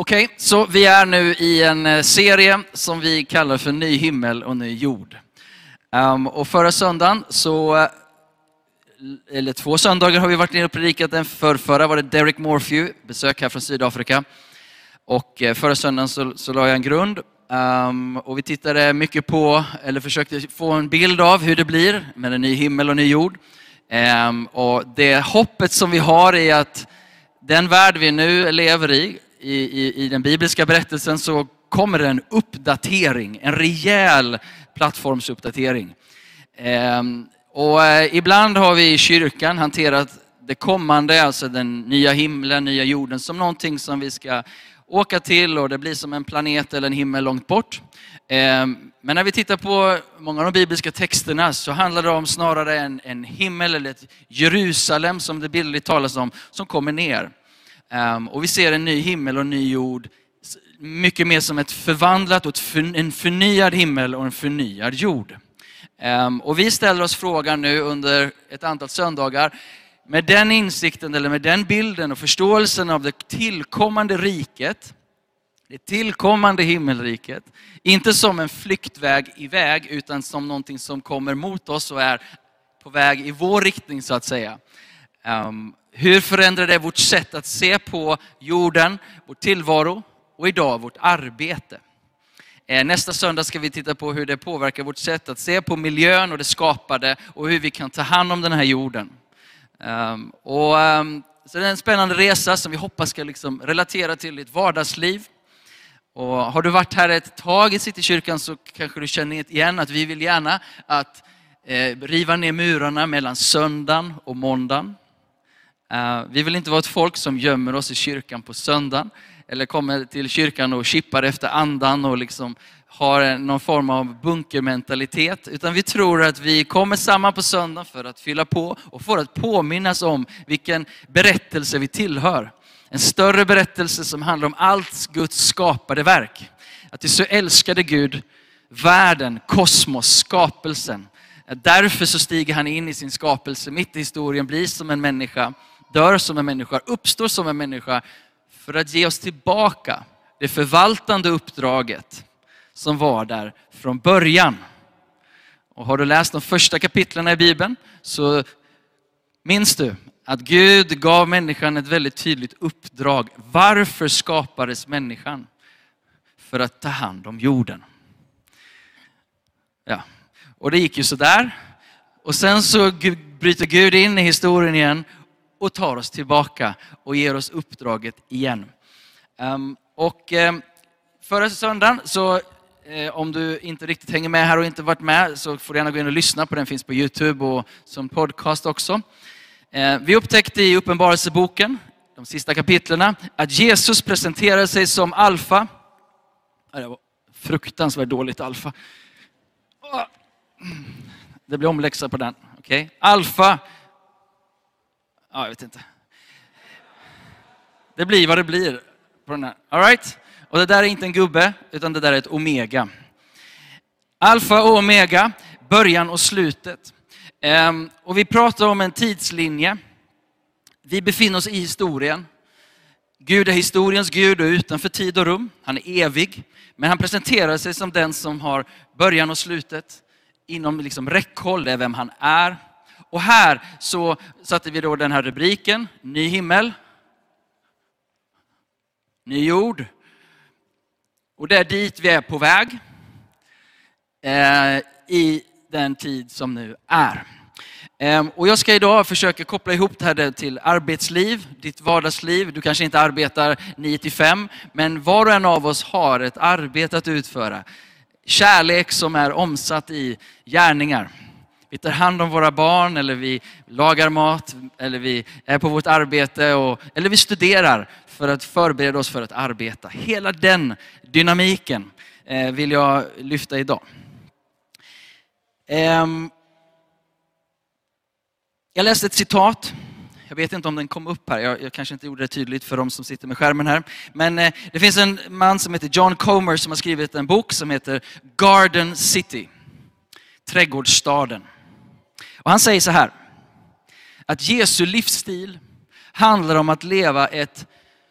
Okej, så vi är nu i en eh, serie som vi kallar för Ny himmel och ny jord. Um, och förra söndagen så, eh, eller två söndagar har vi varit nere och predikat den. För förra var det Derek Morphew, besök här från Sydafrika. Och eh, förra söndagen så, så la jag en grund. Um, och vi tittade mycket på, eller försökte få en bild av hur det blir med en ny himmel och ny jord. Um, och det hoppet som vi har är att den värld vi nu lever i i, i, i den bibliska berättelsen så kommer det en uppdatering, en rejäl plattformsuppdatering. Ehm, och eh, ibland har vi i kyrkan hanterat det kommande, alltså den nya himlen, nya jorden, som någonting som vi ska åka till och det blir som en planet eller en himmel långt bort. Ehm, men när vi tittar på många av de bibliska texterna så handlar det om snarare en, en himmel eller ett Jerusalem som det bildligt talas om, som kommer ner. Ehm, och vi ser en ny himmel och en ny jord mycket mer som ett förvandlat och en förnyad himmel och en förnyad jord. Ehm, och vi ställer oss frågan nu under ett antal söndagar, med den insikten eller med den bilden och förståelsen av det tillkommande riket, det tillkommande himmelriket, inte som en flyktväg iväg utan som någonting som kommer mot oss och är på väg i vår riktning så att säga. Ehm, hur förändrar det vårt sätt att se på jorden, vår tillvaro och idag vårt arbete? Eh, nästa söndag ska vi titta på hur det påverkar vårt sätt att se på miljön och det skapade och hur vi kan ta hand om den här jorden. Ehm, och, ehm, så det är en spännande resa som vi hoppas ska liksom relatera till ditt vardagsliv. Och har du varit här ett tag i Citykyrkan så kanske du känner igen att vi vill gärna att eh, riva ner murarna mellan söndagen och måndagen. Eh, vi vill inte vara ett folk som gömmer oss i kyrkan på söndagen eller kommer till kyrkan och kippar efter andan och liksom har någon form av bunkermentalitet. Utan vi tror att vi kommer samman på söndagen för att fylla på och för att påminnas om vilken berättelse vi tillhör. En större berättelse som handlar om allt Guds skapade verk. Att det så älskade Gud världen, kosmos, skapelsen. Därför så stiger han in i sin skapelse mitt i historien, blir som en människa dör som en människa, uppstår som en människa för att ge oss tillbaka det förvaltande uppdraget som var där från början. Och har du läst de första kapitlen i Bibeln så minns du att Gud gav människan ett väldigt tydligt uppdrag. Varför skapades människan? För att ta hand om jorden. Ja. Och det gick ju sådär. Och sen så bryter Gud in i historien igen och tar oss tillbaka och ger oss uppdraget igen. Ehm, och ehm, förra söndagen, så eh, om du inte riktigt hänger med här och inte varit med så får du gärna gå in och lyssna på den, finns på Youtube och som podcast också. Eh, vi upptäckte i Uppenbarelseboken, de sista kapitlerna, att Jesus presenterar sig som alfa. Det var fruktansvärt dåligt alfa. Ah. Det blir omläxa på den. Okay. Alfa Ja, jag vet inte. Det blir vad det blir på den här. All right? Och det där är inte en gubbe, utan det där är ett omega. Alfa och omega, början och slutet. Ehm, och vi pratar om en tidslinje. Vi befinner oss i historien. Gud är historiens Gud och utanför tid och rum. Han är evig. Men han presenterar sig som den som har början och slutet inom liksom räckhåll. Det är vem han är. Och här så satte vi då den här rubriken, Ny himmel, ny jord. Och det är dit vi är på väg eh, i den tid som nu är. Eh, och jag ska idag försöka koppla ihop det här till arbetsliv, ditt vardagsliv. Du kanske inte arbetar 9 till 5, men var och en av oss har ett arbete att utföra. Kärlek som är omsatt i gärningar vi tar hand om våra barn eller vi lagar mat eller vi är på vårt arbete och, eller vi studerar för att förbereda oss för att arbeta. Hela den dynamiken eh, vill jag lyfta idag. Ehm, jag läste ett citat. Jag vet inte om den kom upp här. Jag, jag, kanske inte gjorde det tydligt för de som sitter med skärmen här. Men eh, det finns en man som heter John Comer som har skrivit en bok som heter Garden City. Trädgårdsstaden. Och han säger så här, att Jesu livsstil handlar om att leva ett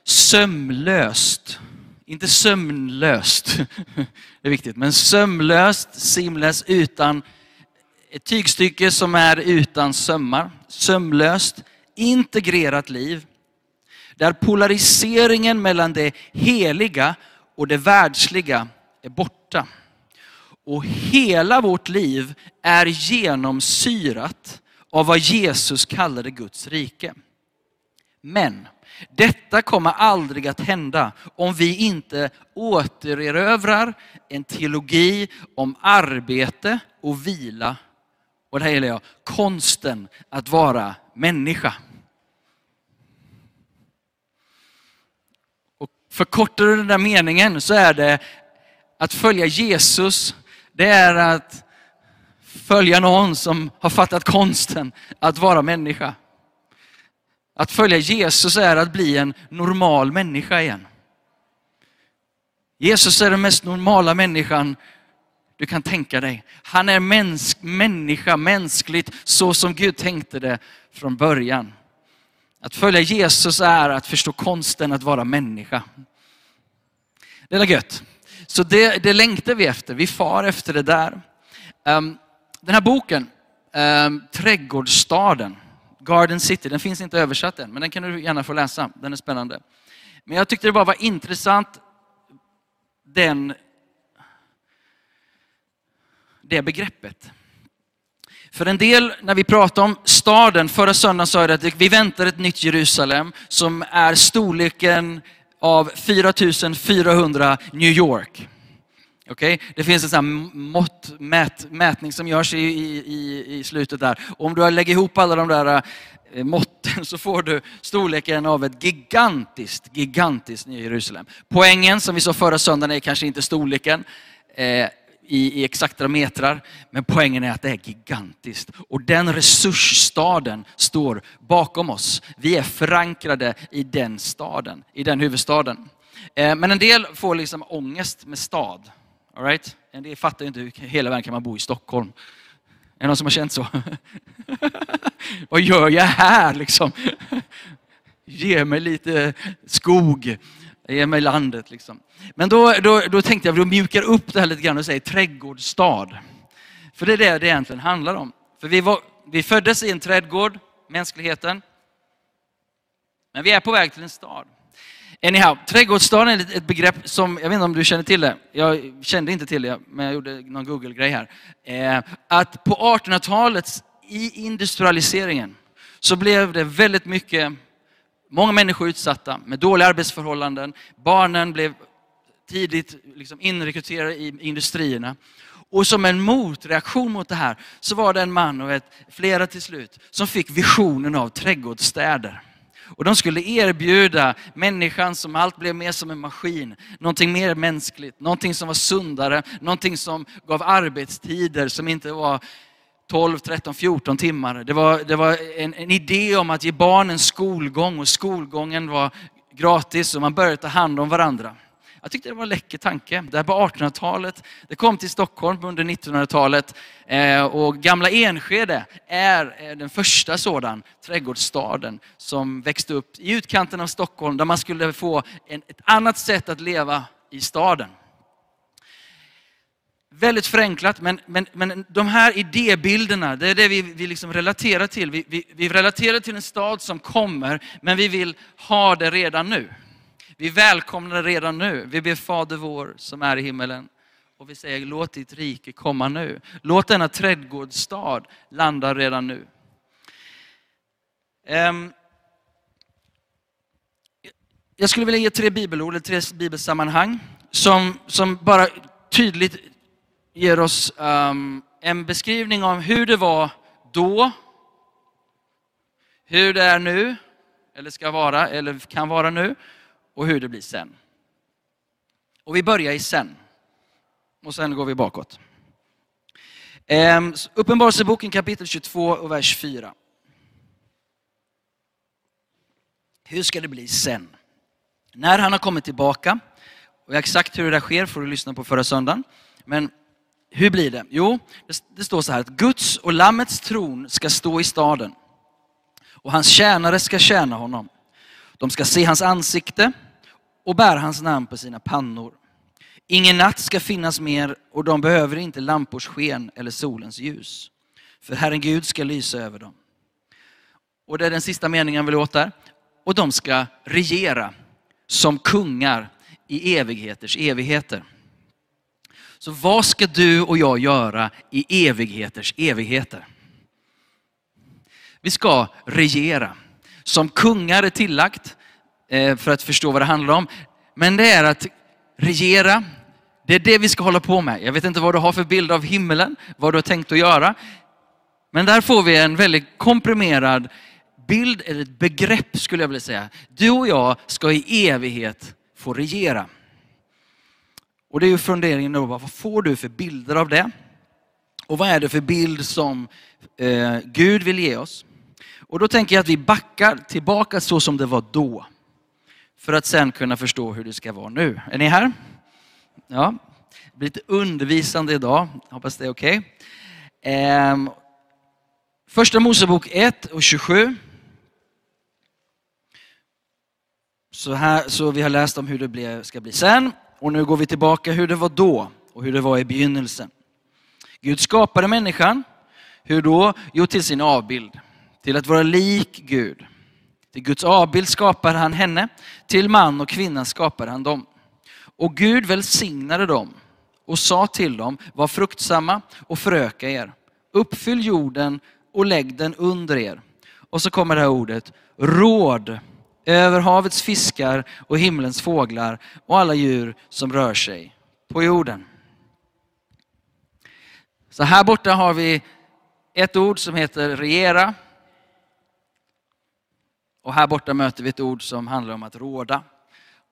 sömlöst inte sömnlöst, det är viktigt, men sömlöst, simlöst, utan ett tygstycke som är utan sömmar. Sömlöst, integrerat liv. Där polariseringen mellan det heliga och det världsliga är borta. Och hela vårt liv är genomsyrat av vad Jesus kallade Guds rike. Men detta kommer aldrig att hända om vi inte återerövrar en teologi om arbete och vila. Och det här gäller jag, konsten att vara människa. Och förkortar du den där meningen så är det att följa Jesus, det är att följa någon som har fattat konsten att vara människa. Att följa Jesus är att bli en normal människa igen. Jesus är den mest normala människan du kan tänka dig. Han är mänsk, människa, mänskligt, så som Gud tänkte det från början. Att följa Jesus är att förstå konsten att vara människa. Det är gött. Så det, det längtar vi efter, vi far efter det där. Ehm, den här boken, ehm, Trädgårdsstaden, Garden City, den finns inte översatt än, men den kan du gärna få läsa. Den är spännande. Men jag tyckte det bara var intressant, den, det begreppet. För en del, när vi pratar om staden, förra söndagen sa jag att vi väntar ett nytt Jerusalem som är storleken av 4400 New York. Okay? Det finns en sån mått, mät, mätning som görs i, i, i slutet där. Och om du lägger ihop alla de där eh, måtten så får du storleken av ett gigantiskt, gigantiskt Nya Jerusalem. Poängen som vi sa förra söndagen är kanske inte storleken eh, i, i exakta metrar, men poängen är att det är gigantiskt. Och den resursstaden står bakom oss. Vi är förankrade i den staden, i den huvudstaden. Eh, men en del får liksom ångest med stad. All right? En del fattar ju inte hur hela världen kan man bo i Stockholm. Är det någon som har känt så? Vad gör jag här liksom? Ge mig lite skog. Ge mig landet liksom. Men då, då, då tänkte jag, då mjukar upp det här lite grann och säger trädgårdsstad. För det är det det egentligen handlar om. För vi, var, vi föddes i en trädgård, mänskligheten. Men vi är på väg till en stad. Anyhow, trädgårdsstaden är ett begrepp som, jag vet inte om du känner till det, jag kände inte till det, men jag gjorde någon Google-grej här. Eh, att på 1800-talet, i industrialiseringen, så blev det väldigt mycket, många människor utsatta med dåliga arbetsförhållanden. Barnen blev tidigt liksom inrekryterade i industrierna. Och som en motreaktion mot det här så var det en man och ett, flera till slut som fick visionen av trädgårdsstäder. Och de skulle erbjuda människan som allt blev mer som en maskin, någonting mer mänskligt, någonting som var sundare, någonting som gav arbetstider som inte var 12, 13, 14 timmar. Det var, det var en, en idé om att ge barnen skolgång och skolgången var gratis och man började ta hand om varandra. Jag tyckte det var en läcker tanke. Det här på 1800-talet, det kom till Stockholm under 1900-talet eh, och gamla Enskede är eh, den första sådan trädgårdsstaden som växte upp i utkanten av Stockholm där man skulle få en, ett annat sätt att leva i staden. Väldigt förenklat, men, men, men de här idébilderna, det är det vi, vi liksom relaterar till. Vi, vi, vi relaterar till en stad som kommer, men vi vill ha det redan nu. Vi välkomnar det redan nu. Vi ber Fader vår som är i himmelen. Och vi säger låt ditt rike komma nu. Låt denna trädgårdsstad landa redan nu. Ehm, jag skulle vilja ge tre bibelord, eller tre bibelsammanhang som, som bara tydligt ger oss um, en beskrivning av hur det var då, hur det är nu, eller ska vara, eller kan vara nu, och hur det blir sen. Och vi börjar i sen. Och sen går vi bakåt. Um, Uppenbarelseboken kapitel 22 och vers 4. Hur ska det bli sen? När han har kommit tillbaka, och exakt hur det där sker får du lyssna på förra söndagen. Men hur blir det? Jo, det står så här att Guds och Lammets tron ska stå i staden och hans tjänare ska tjäna honom. De ska se hans ansikte och bära hans namn på sina pannor. Ingen natt ska finnas mer och de behöver inte lampors sken eller solens ljus. För Herren Gud ska lysa över dem. Och det är den sista meningen vi låter. Och de ska regera som kungar i evigheters evigheter. Så vad ska du och jag göra i evigheters evigheter? Vi ska regera. Som kungar är tillagt, eh, för att förstå vad det handlar om. Men det är att regera, det är det vi ska hålla på med. Jag vet inte vad du har för bild av himmelen, vad du har tänkt att göra. Men där får vi en väldigt komprimerad bild, eller ett begrepp skulle jag vilja säga. Du och jag ska i evighet få regera. Och det är ju funderingen då, vad får du för bilder av det? Och vad är det för bild som eh, Gud vill ge oss? Och då tänker jag att vi backar tillbaka så som det var då. För att sen kunna förstå hur det ska vara nu. Är ni här? Ja, det blir lite undervisande idag. Hoppas det är okej. Okay. Eh, första Mosebok 1 och 27. Så, här, så vi har läst om hur det ska bli sen. Och nu går vi tillbaka hur det var då och hur det var i begynnelsen. Gud skapade människan. Hur då? Jo, till sin avbild. Till att vara lik Gud. Till Guds avbild skapade han henne. Till man och kvinna skapade han dem. Och Gud välsignade dem och sa till dem, var fruktsamma och föröka er. Uppfyll jorden och lägg den under er. Och så kommer det här ordet, råd över havets fiskar och himlens fåglar och alla djur som rör sig på jorden. Så här borta har vi ett ord som heter regera. Och här borta möter vi ett ord som handlar om att råda.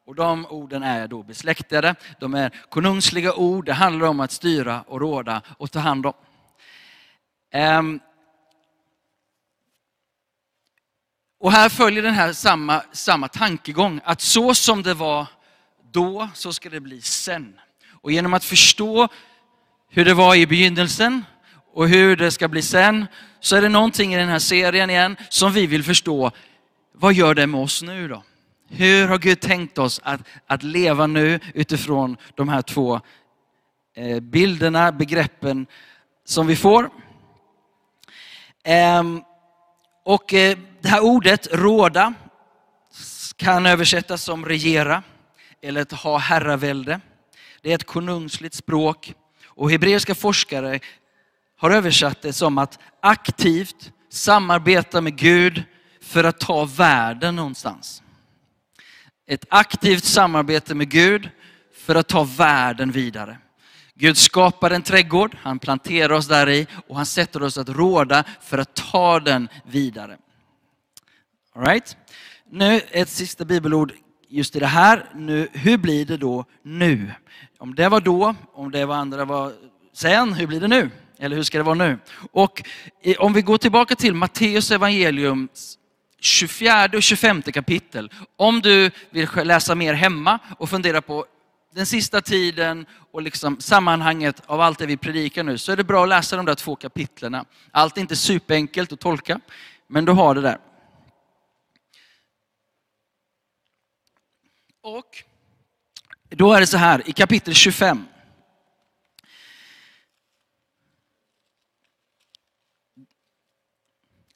Och de orden är då besläktade. De är konungsliga ord. Det handlar om att styra och råda och ta hand om. Ehm, och här följer den här samma, samma tankegång, att så som det var då, så ska det bli sen. Och genom att förstå hur det var i begynnelsen och hur det ska bli sen, så är det någonting i den här serien igen som vi vill förstå. Vad gör det med oss nu då? Hur har Gud tänkt oss att, att leva nu utifrån de här två eh, bilderna, begreppen som vi får? Um, och eh, det här ordet råda kan översättas som regera eller att ha herravälde. Det är ett konungsligt språk och hebreiska forskare har översatt det som att aktivt samarbeta med Gud för att ta världen någonstans. Ett aktivt samarbete med Gud för att ta världen vidare. Gud skapar en trädgård, han planterar oss där i och han sätter oss att råda för att ta den vidare. All right? Nu ett sista bibelord just i det här. Nu, hur blir det då nu? Om det var då, om det var andra var sen, hur blir det nu? Eller hur ska det vara nu? Och om vi går tillbaka till Matteus evangelium 24 och 25 kapitel. Om du vill läsa mer hemma och fundera på den sista tiden och liksom sammanhanget av allt det vi predikar nu, så är det bra att läsa de där två kapitlerna. Allt är inte superenkelt att tolka, men du har det där. Och då är det så här, i kapitel 25.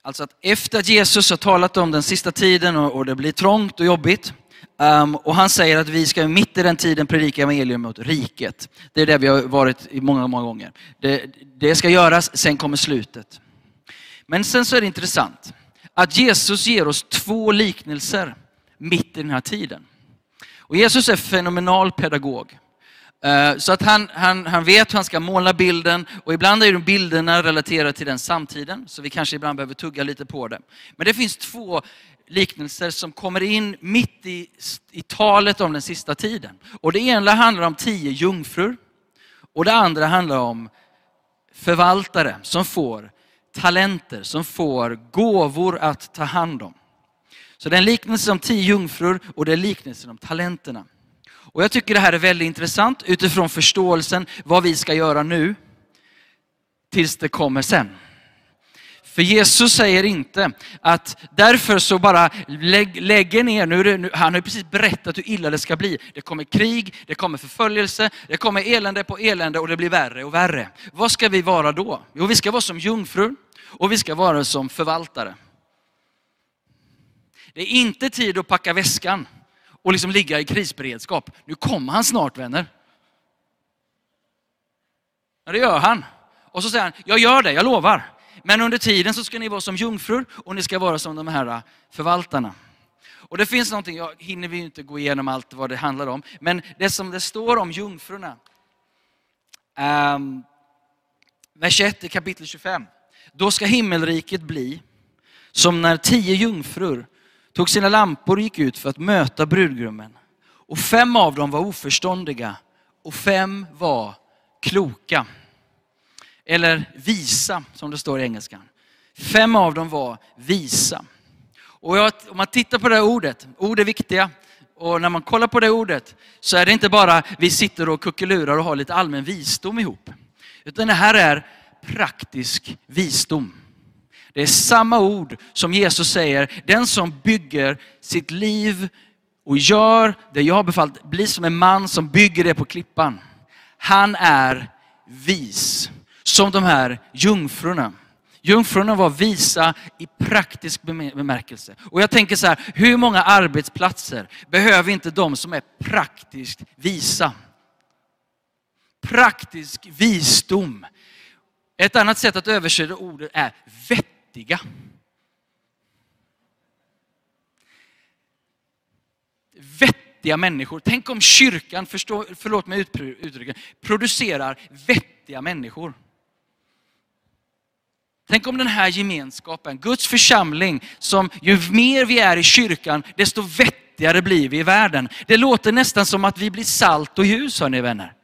Alltså att efter att Jesus har talat om den sista tiden och, det blir trångt och jobbigt, Um, och han säger att vi ska mitt i den tiden predika evangelium mot riket. Det är det vi har varit i många, många gånger. Det, det ska göras, sen kommer slutet. Men sen så är det intressant att Jesus ger oss två liknelser mitt i den här tiden. Och Jesus är fenomenal pedagog. Eh, så att han, han, han vet hur han ska måla bilden och ibland är de bilderna relaterade till den samtiden, så vi kanske ibland behöver tugga lite på det. Men det finns två liknelser som kommer in mitt i, i talet om den sista tiden. Och det ena handlar om tio jungfrur och det andra handlar om förvaltare som får talenter, som får gåvor att ta hand om. Så det är en liknelse om tio jungfrur och det är liknelsen om talenterna. Och jag tycker det här är väldigt intressant utifrån förståelsen vad vi ska göra nu tills det kommer sen. För Jesus säger inte att därför så bara lägg, lägger ner, nu, det, nu han har ju precis berättat hur illa det ska bli. Det kommer krig, det kommer förföljelse, det kommer elände på elände och det blir värre och värre. Vad ska vi vara då? Jo, vi ska vara som jungfrur och vi ska vara som förvaltare. Det är inte tid att packa väskan och liksom ligga i krisberedskap. Nu kommer han snart vänner. Ja, det gör han. Och så säger han, jag gör det, jag lovar. Men under tiden så ska ni vara som jungfrur och ni ska vara som de här äh, förvaltarna. Och det finns någonting, jag hinner vi inte gå igenom allt vad det handlar om, men det som det står om jungfrurna, um, vers 1 i kapitel 25. Då ska himmelriket bli som när tio jungfrur tog sina lampor och gick ut för att möta brudgummen. Och fem av dem var oförståndiga och fem var kloka. Eller visa, som det står i engelskan. Fem av dem var visa. Och om man tittar på det här ordet, ord är viktiga. Och när man kollar på det ordet så är det inte bara vi sitter och kuckelurar och har lite allmän visdom ihop. Utan det här är praktisk visdom. Det är samma ord som Jesus säger, den som bygger sitt liv och gör det jag har befallt, blir som en man som bygger det på klippan. Han är vis, som de här jungfrurna. Jungfrurna var visa i praktisk bemärkelse. Och jag tänker så här, hur många arbetsplatser behöver inte de som är praktiskt visa? Praktisk visdom. Ett annat sätt att översätta ordet är vettiga. Vettiga människor. Tänk om kyrkan, förstå, förlåt mig uttrycket, producerar vettiga människor. Tänk om den här gemenskapen, Guds församling, som ju mer vi är i kyrkan, desto vettigare blir vi i världen. Det låter nästan som att vi blir salt och ljus, hörni vänner.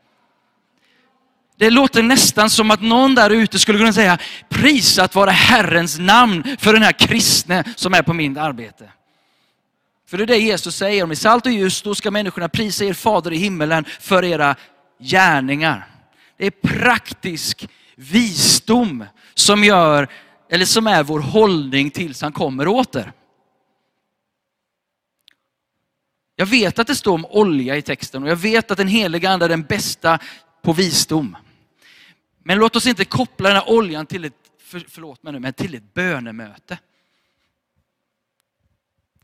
Det låter nästan som att någon där ute skulle kunna säga, prisat vara Herrens namn för den här kristne som är på mitt arbete. För det är det Jesus säger, om i salt och ljus, då ska människorna prisa er fader i himmelen för era gärningar. Det är praktisk visdom som, gör, eller som är vår hållning tills han kommer åter. Jag vet att det står om olja i texten och jag vet att den heliga ande är den bästa på visdom. Men låt oss inte koppla den här oljan till ett, för, förlåt mig nu, men till ett bönemöte.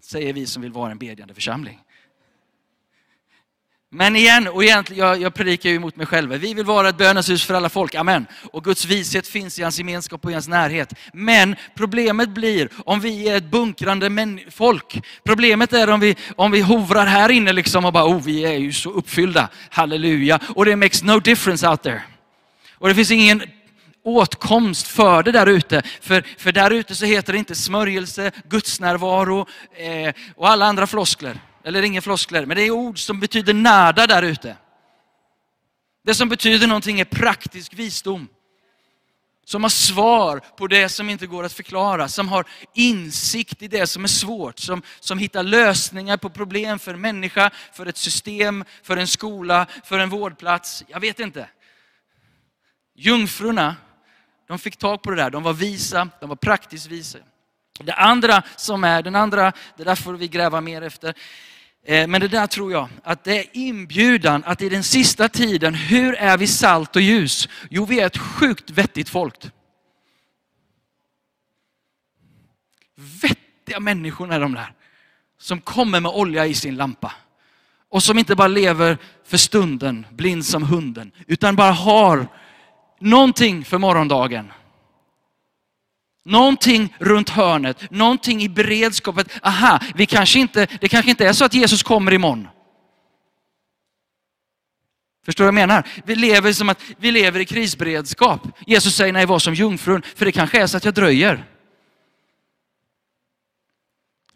Säger vi som vill vara en bedjande församling. Men igen, och egentligen, jag, jag predikar ju mot mig själv. Vi vill vara ett bönens hus för alla folk, amen. Och Guds vishet finns i hans gemenskap och i hans närhet. Men problemet blir om vi är ett bunkrande folk. Problemet är om vi, om vi hovrar här inne liksom och bara, oh vi är ju så uppfyllda, halleluja. Och det makes no difference out there. Och det finns ingen åtkomst för det där ute. För, för där ute så heter det inte smörjelse, gudsnärvaro eh, och alla andra floskler. Eller inga floskler, men det är ord som betyder nada där ute. Det som betyder någonting är praktisk visdom. Som har svar på det som inte går att förklara, som har insikt i det som är svårt, som, som hittar lösningar på problem för en människa, för ett system, för en skola, för en vårdplats. Jag vet inte. Jungfrurna, de fick tag på det där. De var visa, de var praktiskt visa. Det andra som är, den andra, det där får vi gräva mer efter. Eh, men det där tror jag, att det är inbjudan att i den sista tiden, hur är vi salt och ljus? Jo, vi är ett sjukt vettigt folk. Vettiga människor är de där. Som kommer med olja i sin lampa. Och som inte bara lever för stunden, blind som hunden, utan bara har någonting för morgondagen. Någonting runt hörnet, någonting i beredskapet. Aha, vi kanske inte, det kanske inte är så att Jesus kommer imorgon. Förstår du vad jag menar? Vi lever som att vi lever i krisberedskap. Jesus säger nej, var som jungfrun, för det kanske är så att jag dröjer.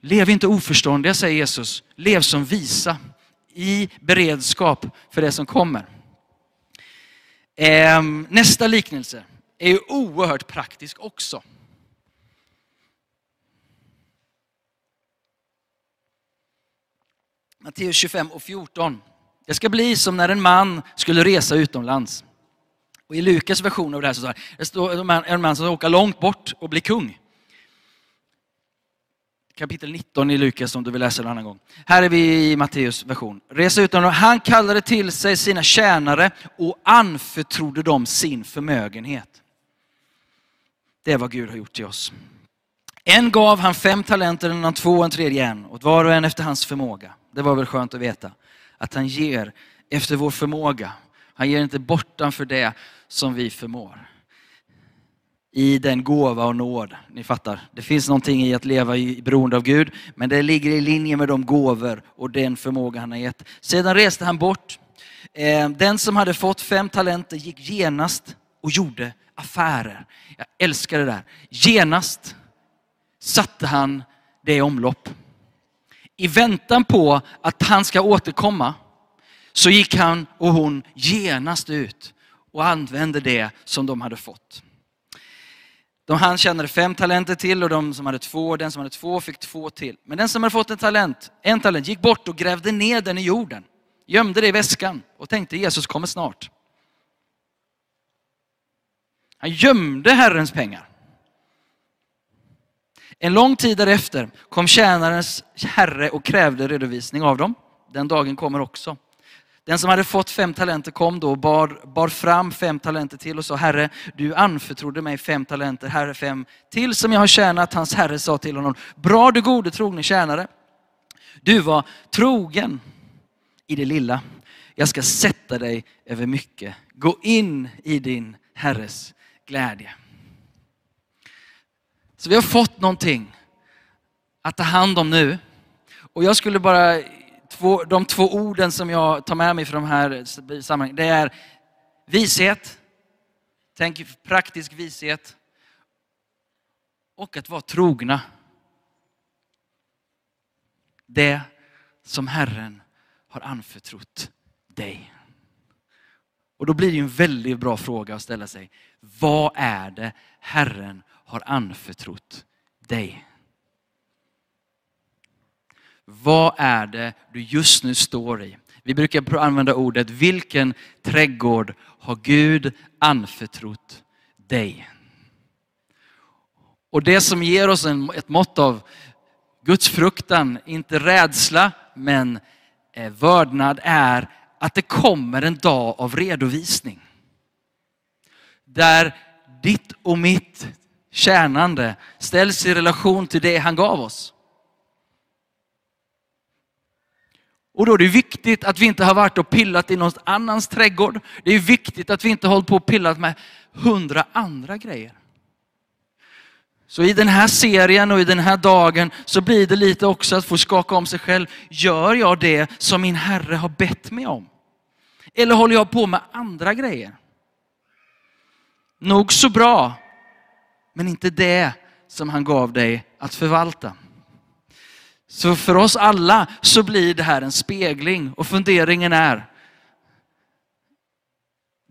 Lev inte oförståndiga, säger Jesus. Lev som visa i beredskap för det som kommer. Ehm, nästa liknelse är ju oerhört praktisk också. Matteus 25 och 14. Det ska bli som när en man skulle resa utomlands. Och i Lukas version av det här så står det, om en man som ska åka långt bort och bli kung. Kapitel 19 i Lukas om du vill läsa det en annan gång. Här är vi i Matteus version. Resa honom. Han kallade till sig sina tjänare och anförtrodde dem sin förmögenhet. Det är vad Gud har gjort till oss. En gav han fem talenter, en annan två, en tredje en. Åt var och en efter hans förmåga. Det var väl skönt att veta. Att han ger efter vår förmåga. Han ger inte bortanför det som vi förmår. I den gåva och nåd, ni fattar. Det finns någonting i att leva i beroende av Gud, men det ligger i linje med de gåvor och den förmåga han har gett. Sedan reste han bort. Eh, den som hade fått fem talenter gick genast och gjorde affärer. Jag älskar det där. Genast satte han det i omlopp. I väntan på att han ska återkomma så gick han och hon genast ut och använde det som de hade fått. De han tjänade fem talenter till och de som hade två, den som hade två fick två till. Men den som hade fått en talent, en talent, gick bort och grävde ner den i jorden. Gömde det i väskan och tänkte Jesus kommer snart. Han gömde Herrens pengar. En lång tid därefter kom tjänarens herre och krävde redovisning av dem. Den dagen kommer också. Den som hade fått fem talenter kom då och bar, bar fram fem talenter till och sa, Herre, du anförtrodde mig fem talenter, Herre fem till som jag har tjänat. Hans herre sa till honom, bra du gode trogne tjänare. Du var trogen i det lilla. Jag ska sätta dig över mycket. Gå in i din herres glädje. Så vi har fått någonting att ta hand om nu. Och jag skulle bara, två, de två orden som jag tar med mig från de här sammanhangen, det är vishet, tänk praktisk vishet och att vara trogna. Det som Herren har anförtrott dig. Och då blir det en väldigt bra fråga att ställa sig. Vad är det Herren har anförtrott dig? Vad är det du just nu står i? Vi brukar använda ordet, vilken trädgård har Gud anförtrott dig? Och det som ger oss en, ett mått av Guds fruktan, inte rädsla, men eh, vördnad är att det kommer en dag av redovisning. Där ditt och mitt tjänande ställs i relation till det han gav oss. Och då är det viktigt att vi inte har varit och pillat i någon annans trädgård. Det är viktigt att vi inte hållit på och pillat med hundra andra grejer. Så i den här serien och i den här dagen så blir det lite också att få skaka om sig själv. Gör jag det som min Herre har bett mig om? Eller håller jag på med andra grejer? Nog så bra, men inte det som han gav dig att förvalta. Så för oss alla så blir det här en spegling och funderingen är,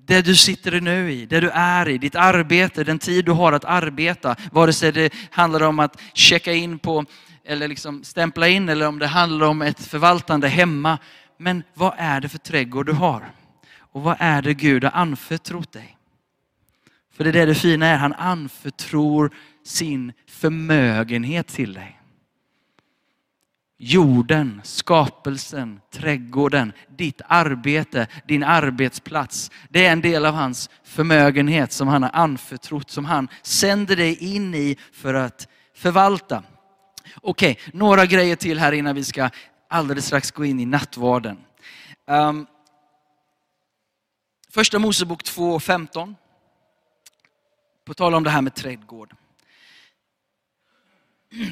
det du sitter nu i, det du är i, ditt arbete, den tid du har att arbeta, vare sig det handlar om att checka in på eller liksom stämpla in eller om det handlar om ett förvaltande hemma. Men vad är det för trädgård du har? Och vad är det Gud har anförtrott dig? För det är det det fina är, han anförtror sin förmögenhet till dig. Jorden, skapelsen, trädgården, ditt arbete, din arbetsplats. Det är en del av hans förmögenhet som han har anförtrott, som han sänder dig in i för att förvalta. Okej, några grejer till här innan vi ska alldeles strax gå in i nattvarden. Um, första Mosebok 2.15. På tal om det här med trädgård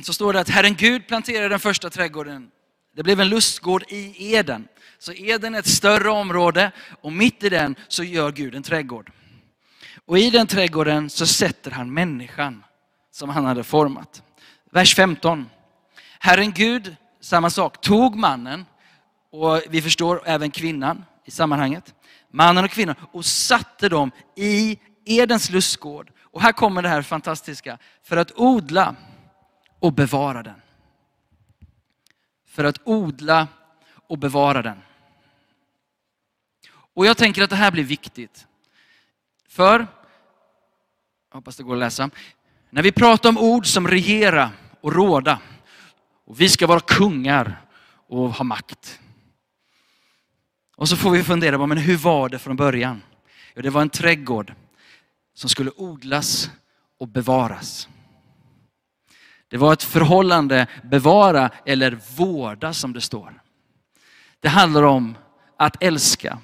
så står det att Herren Gud planterade den första trädgården. Det blev en lustgård i Eden. Så Eden är ett större område och mitt i den så gör Gud en trädgård. Och i den trädgården så sätter han människan som han hade format. Vers 15. Herren Gud, samma sak, tog mannen och vi förstår även kvinnan i sammanhanget. Mannen och kvinnan och satte dem i Edens lustgård. Och här kommer det här fantastiska. För att odla och bevara den. För att odla och bevara den. Och jag tänker att det här blir viktigt. För, jag hoppas det går att läsa, när vi pratar om ord som regera och råda, och vi ska vara kungar och ha makt. Och så får vi fundera på, men hur var det från början? Ja, det var en trädgård som skulle odlas och bevaras. Det var ett förhållande, bevara eller vårda som det står. Det handlar om att älska,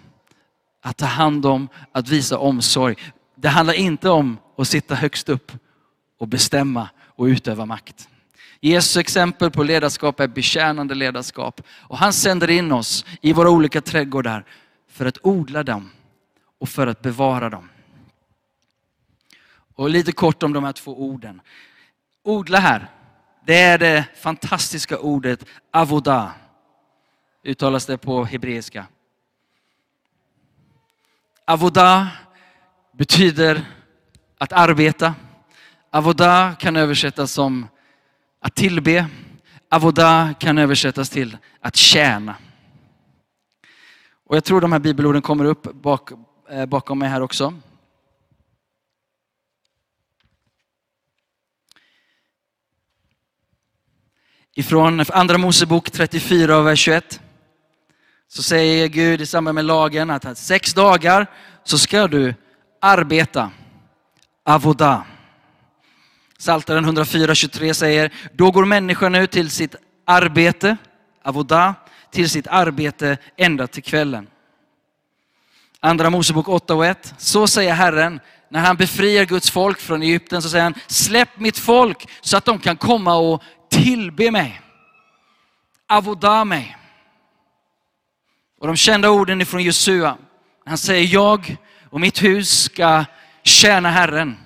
att ta hand om, att visa omsorg. Det handlar inte om att sitta högst upp och bestämma och utöva makt. Jesu exempel på ledarskap är betjänande ledarskap. Och han sänder in oss i våra olika trädgårdar för att odla dem och för att bevara dem. Och lite kort om de här två orden. Odla här, det är det fantastiska ordet avoda. Uttalas det på hebreiska. Avoda betyder att arbeta. Avoda kan översättas som att tillbe. Avoda kan översättas till att tjäna. Och jag tror de här bibelorden kommer upp bak, eh, bakom mig här också. Ifrån Andra Mosebok 34, vers 21. Så säger Gud i samband med lagen att sex dagar så ska du arbeta. Avoda. Saltaren 104.23 säger, då går människan ut till sitt arbete, avoda, till sitt arbete ända till kvällen. Andra Mosebok 8 och 1. Så säger Herren, när han befriar Guds folk från Egypten så säger han, släpp mitt folk så att de kan komma och tillbe mig. Avoda mig. Och de kända orden ifrån Josua. Han säger, jag och mitt hus ska tjäna Herren.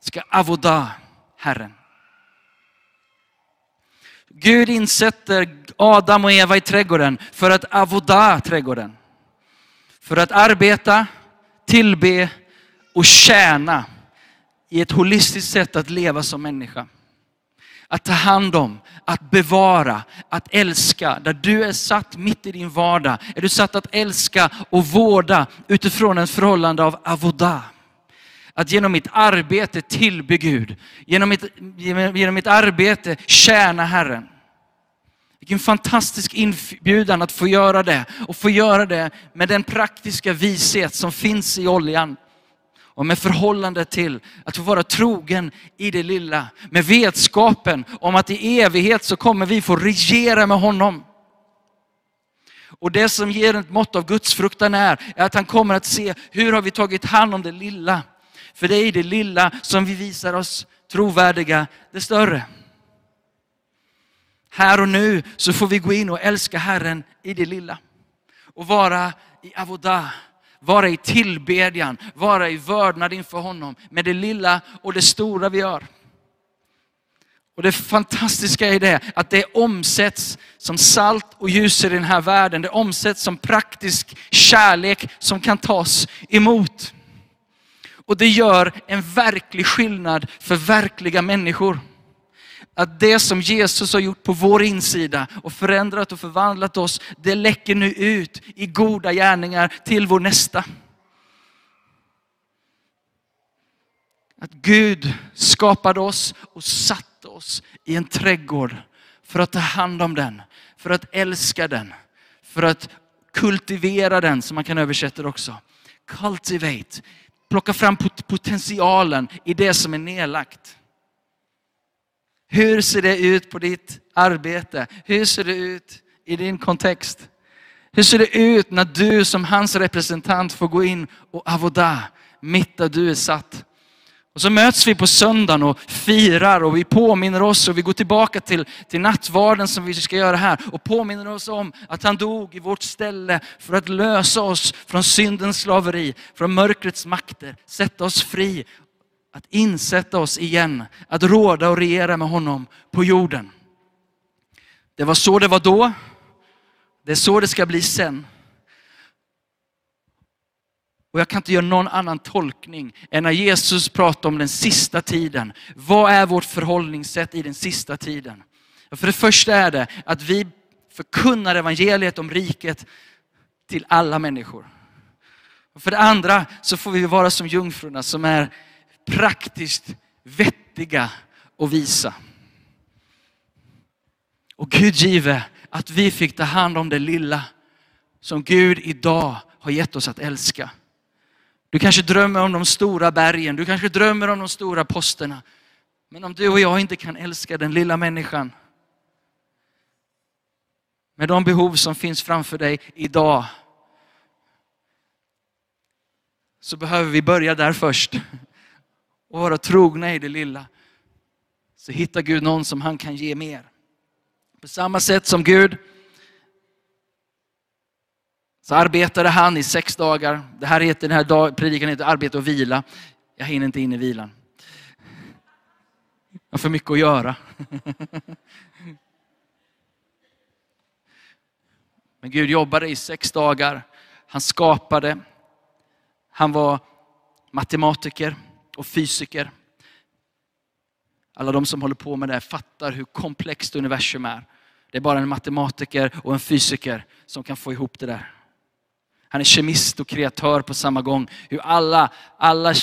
Ska avoda Herren. Gud insätter Adam och Eva i trädgården för att avoda trädgården. För att arbeta, tillbe och tjäna i ett holistiskt sätt att leva som människa. Att ta hand om, att bevara, att älska. Där du är satt mitt i din vardag är du satt att älska och vårda utifrån ett förhållande av avoda. Att genom mitt arbete tillbe Gud. Genom mitt, genom mitt arbete tjäna Herren. Vilken fantastisk inbjudan att få göra det. Och få göra det med den praktiska vishet som finns i oljan. Och med förhållande till att få vara trogen i det lilla. Med vetskapen om att i evighet så kommer vi få regera med honom. Och det som ger ett mått av gudsfruktan är, är att han kommer att se hur har vi tagit hand om det lilla. För det är i det lilla som vi visar oss trovärdiga, det större. Här och nu så får vi gå in och älska Herren i det lilla. Och vara i Avodah vara i tillbedjan, vara i vördnad inför honom med det lilla och det stora vi gör. Och det fantastiska är det att det omsätts som salt och ljus i den här världen. Det omsätts som praktisk kärlek som kan tas emot. Och det gör en verklig skillnad för verkliga människor. Att det som Jesus har gjort på vår insida och förändrat och förvandlat oss, det läcker nu ut i goda gärningar till vår nästa. Att Gud skapade oss och satte oss i en trädgård för att ta hand om den, för att älska den, för att kultivera den, som man kan översätta det också. Cultivate, plocka fram potentialen i det som är nedlagt. Hur ser det ut på ditt arbete? Hur ser det ut i din kontext? Hur ser det ut när du som hans representant får gå in och avoda mitt där du är satt? Och så möts vi på söndagen och firar och vi påminner oss och vi går tillbaka till, till nattvarden som vi ska göra här och påminner oss om att han dog i vårt ställe för att lösa oss från syndens slaveri, från mörkrets makter, sätta oss fri, att insätta oss igen, att råda och regera med honom på jorden. Det var så det var då, det är så det ska bli sen. Och jag kan inte göra någon annan tolkning än när Jesus pratar om den sista tiden. Vad är vårt förhållningssätt i den sista tiden? För det första är det att vi förkunnar evangeliet om riket till alla människor. Och för det andra så får vi vara som jungfrurna som är praktiskt vettiga och visa. Och Gud give att vi fick ta hand om det lilla som Gud idag har gett oss att älska. Du kanske drömmer om de stora bergen, du kanske drömmer om de stora posterna. Men om du och jag inte kan älska den lilla människan med de behov som finns framför dig idag så behöver vi börja där först och vara trogna i det lilla. Så hittar Gud någon som han kan ge mer. På samma sätt som Gud så arbetade han i sex dagar. Det här heter, den här dag, predikan heter arbete och vila. Jag hinner inte in i vilan. Jag har för mycket att göra. Men Gud jobbade i sex dagar. Han skapade. Han var matematiker och fysiker. Alla de som håller på med det här fattar hur komplext universum är. Det är bara en matematiker och en fysiker som kan få ihop det där. Han är kemist och kreatör på samma gång. Hur alla, alla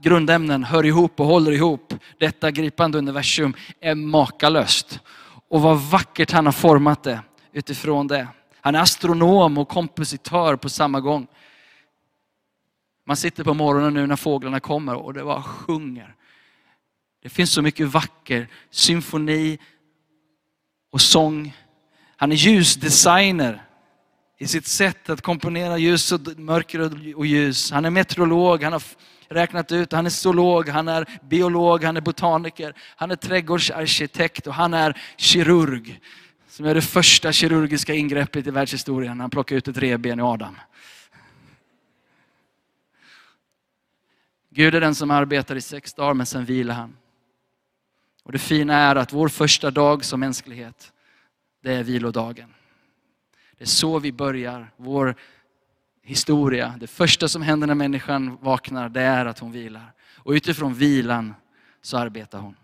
grundämnen hör ihop och håller ihop. Detta gripande universum är makalöst. Och vad vackert han har format det utifrån det. Han är astronom och kompositör på samma gång. Man sitter på morgonen nu när fåglarna kommer och det bara sjunger. Det finns så mycket vacker symfoni och sång. Han är ljusdesigner i sitt sätt att komponera ljus och mörker och ljus. Han är meteorolog, han har räknat ut, han är zoolog, han är biolog, han är botaniker, han är trädgårdsarkitekt och han är kirurg. Som är det första kirurgiska ingreppet i världshistorien. Han plockar ut ett revben i Adam. Gud är den som arbetar i sex dagar men sen vilar han. Och det fina är att vår första dag som mänsklighet, det är vilodagen. Det är så vi börjar vår historia. Det första som händer när människan vaknar, det är att hon vilar. Och utifrån vilan så arbetar hon.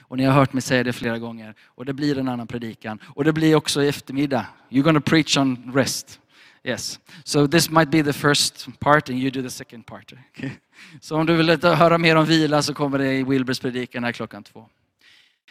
Och ni har hört mig säga det flera gånger. Och det blir en annan predikan. Och det blir också i eftermiddag. You're gonna preach on rest. Yes. So this might be the first part and you do the second part. Okay? Så om du vill höra mer om vila så kommer det i Wilbers predikan här klockan två.